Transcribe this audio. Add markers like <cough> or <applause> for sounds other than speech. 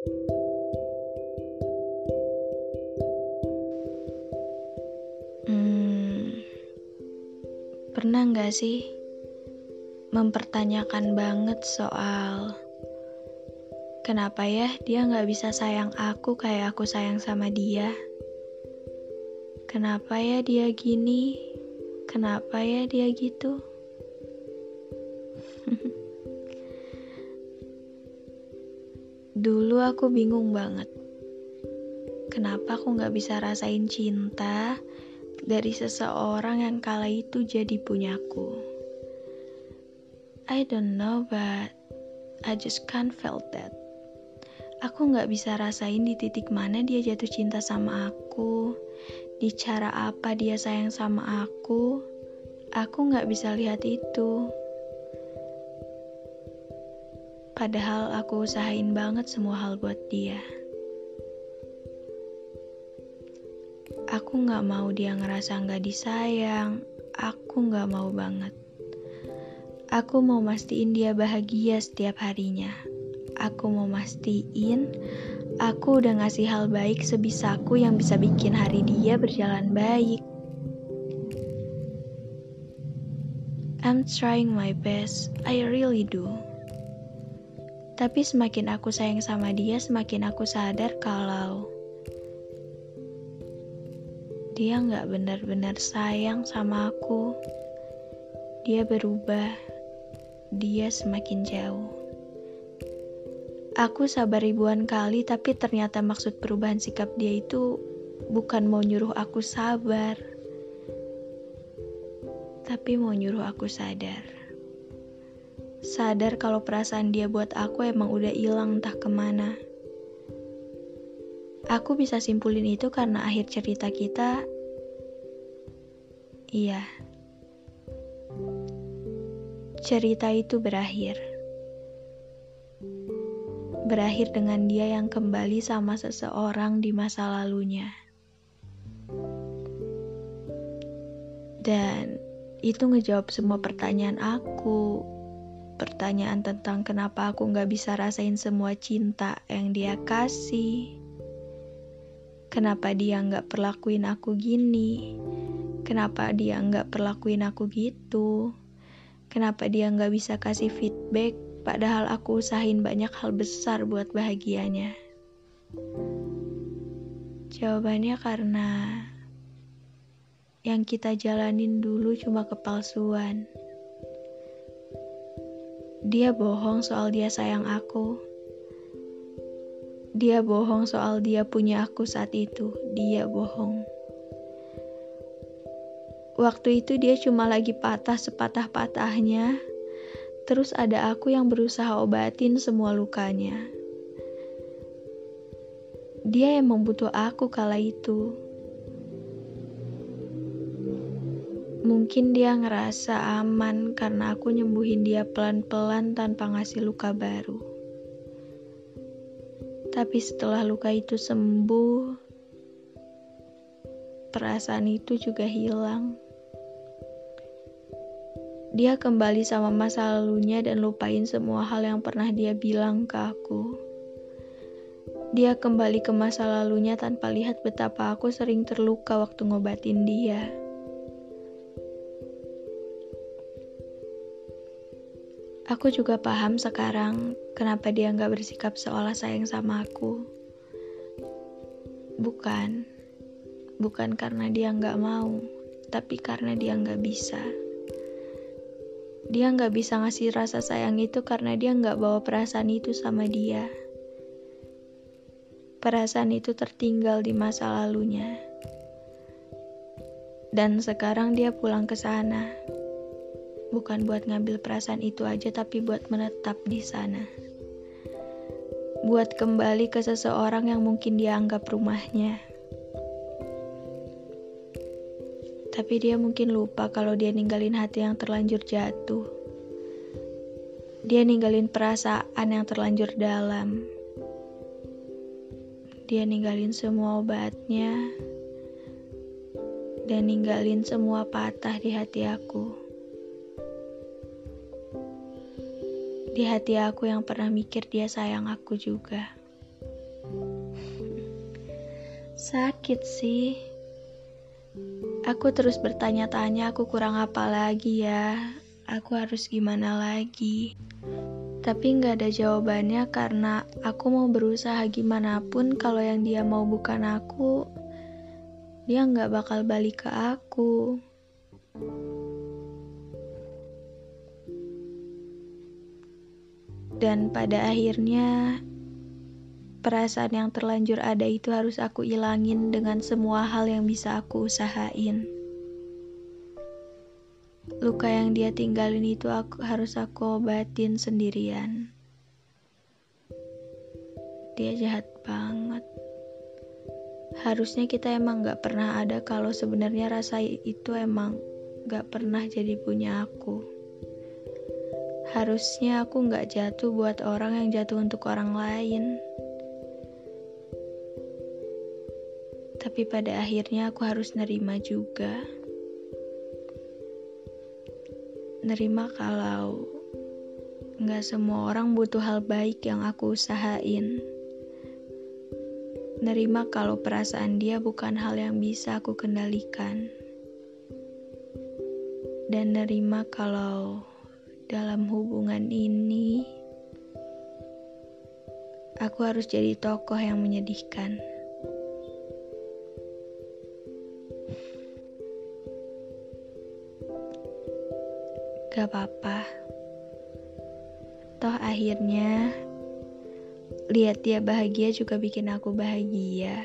Hmm, pernah nggak sih mempertanyakan banget soal kenapa ya dia nggak bisa sayang aku kayak aku sayang sama dia? Kenapa ya dia gini? Kenapa ya dia gitu? <laughs> Dulu aku bingung banget. Kenapa aku nggak bisa rasain cinta dari seseorang yang kala itu jadi punyaku. I don't know, but I just can't felt that. Aku nggak bisa rasain di titik mana dia jatuh cinta sama aku, di cara apa dia sayang sama aku. Aku nggak bisa lihat itu. Padahal aku usahain banget semua hal buat dia. Aku gak mau dia ngerasa gak disayang. Aku gak mau banget. Aku mau mastiin dia bahagia setiap harinya. Aku mau mastiin aku udah ngasih hal baik sebisaku yang bisa bikin hari dia berjalan baik. I'm trying my best, I really do. Tapi semakin aku sayang sama dia, semakin aku sadar kalau dia nggak benar-benar sayang sama aku. Dia berubah, dia semakin jauh. Aku sabar ribuan kali, tapi ternyata maksud perubahan sikap dia itu bukan mau nyuruh aku sabar, tapi mau nyuruh aku sadar. Sadar kalau perasaan dia buat aku emang udah hilang entah ke mana. Aku bisa simpulin itu karena akhir cerita kita, iya, cerita itu berakhir. Berakhir dengan dia yang kembali sama seseorang di masa lalunya. Dan itu ngejawab semua pertanyaan aku. Pertanyaan tentang kenapa aku gak bisa rasain semua cinta yang dia kasih Kenapa dia nggak perlakuin aku gini? Kenapa dia nggak perlakuin aku gitu? Kenapa dia nggak bisa kasih feedback padahal aku usahain banyak hal besar buat bahagianya? Jawabannya karena yang kita jalanin dulu cuma kepalsuan. Dia bohong soal dia sayang aku dia bohong soal dia punya aku saat itu. Dia bohong. Waktu itu dia cuma lagi patah sepatah-patahnya. Terus ada aku yang berusaha obatin semua lukanya. Dia yang membutuh aku kala itu. Mungkin dia ngerasa aman karena aku nyembuhin dia pelan-pelan tanpa ngasih luka baru. Tapi setelah luka itu sembuh, perasaan itu juga hilang. Dia kembali sama masa lalunya dan lupain semua hal yang pernah dia bilang ke aku. Dia kembali ke masa lalunya tanpa lihat betapa aku sering terluka waktu ngobatin dia. Aku juga paham sekarang kenapa dia nggak bersikap seolah sayang sama aku. Bukan, bukan karena dia nggak mau, tapi karena dia nggak bisa. Dia nggak bisa ngasih rasa sayang itu karena dia nggak bawa perasaan itu sama dia. Perasaan itu tertinggal di masa lalunya. Dan sekarang dia pulang ke sana bukan buat ngambil perasaan itu aja, tapi buat menetap di sana. Buat kembali ke seseorang yang mungkin dia anggap rumahnya. Tapi dia mungkin lupa kalau dia ninggalin hati yang terlanjur jatuh. Dia ninggalin perasaan yang terlanjur dalam. Dia ninggalin semua obatnya dan ninggalin semua patah di hati aku. Di hati aku yang pernah mikir dia sayang aku juga. Sakit sih. Aku terus bertanya-tanya aku kurang apa lagi ya. Aku harus gimana lagi. Tapi nggak ada jawabannya karena aku mau berusaha gimana pun kalau yang dia mau bukan aku, dia nggak bakal balik ke aku. Dan pada akhirnya perasaan yang terlanjur ada itu harus aku ilangin dengan semua hal yang bisa aku usahain. Luka yang dia tinggalin itu aku harus aku obatin sendirian. Dia jahat banget. Harusnya kita emang gak pernah ada kalau sebenarnya rasa itu emang gak pernah jadi punya aku. Harusnya aku gak jatuh buat orang yang jatuh untuk orang lain. Tapi pada akhirnya aku harus nerima juga. Nerima kalau gak semua orang butuh hal baik yang aku usahain. Nerima kalau perasaan dia bukan hal yang bisa aku kendalikan. Dan nerima kalau dalam hubungan ini, aku harus jadi tokoh yang menyedihkan. Gak apa-apa, toh akhirnya lihat dia bahagia juga bikin aku bahagia.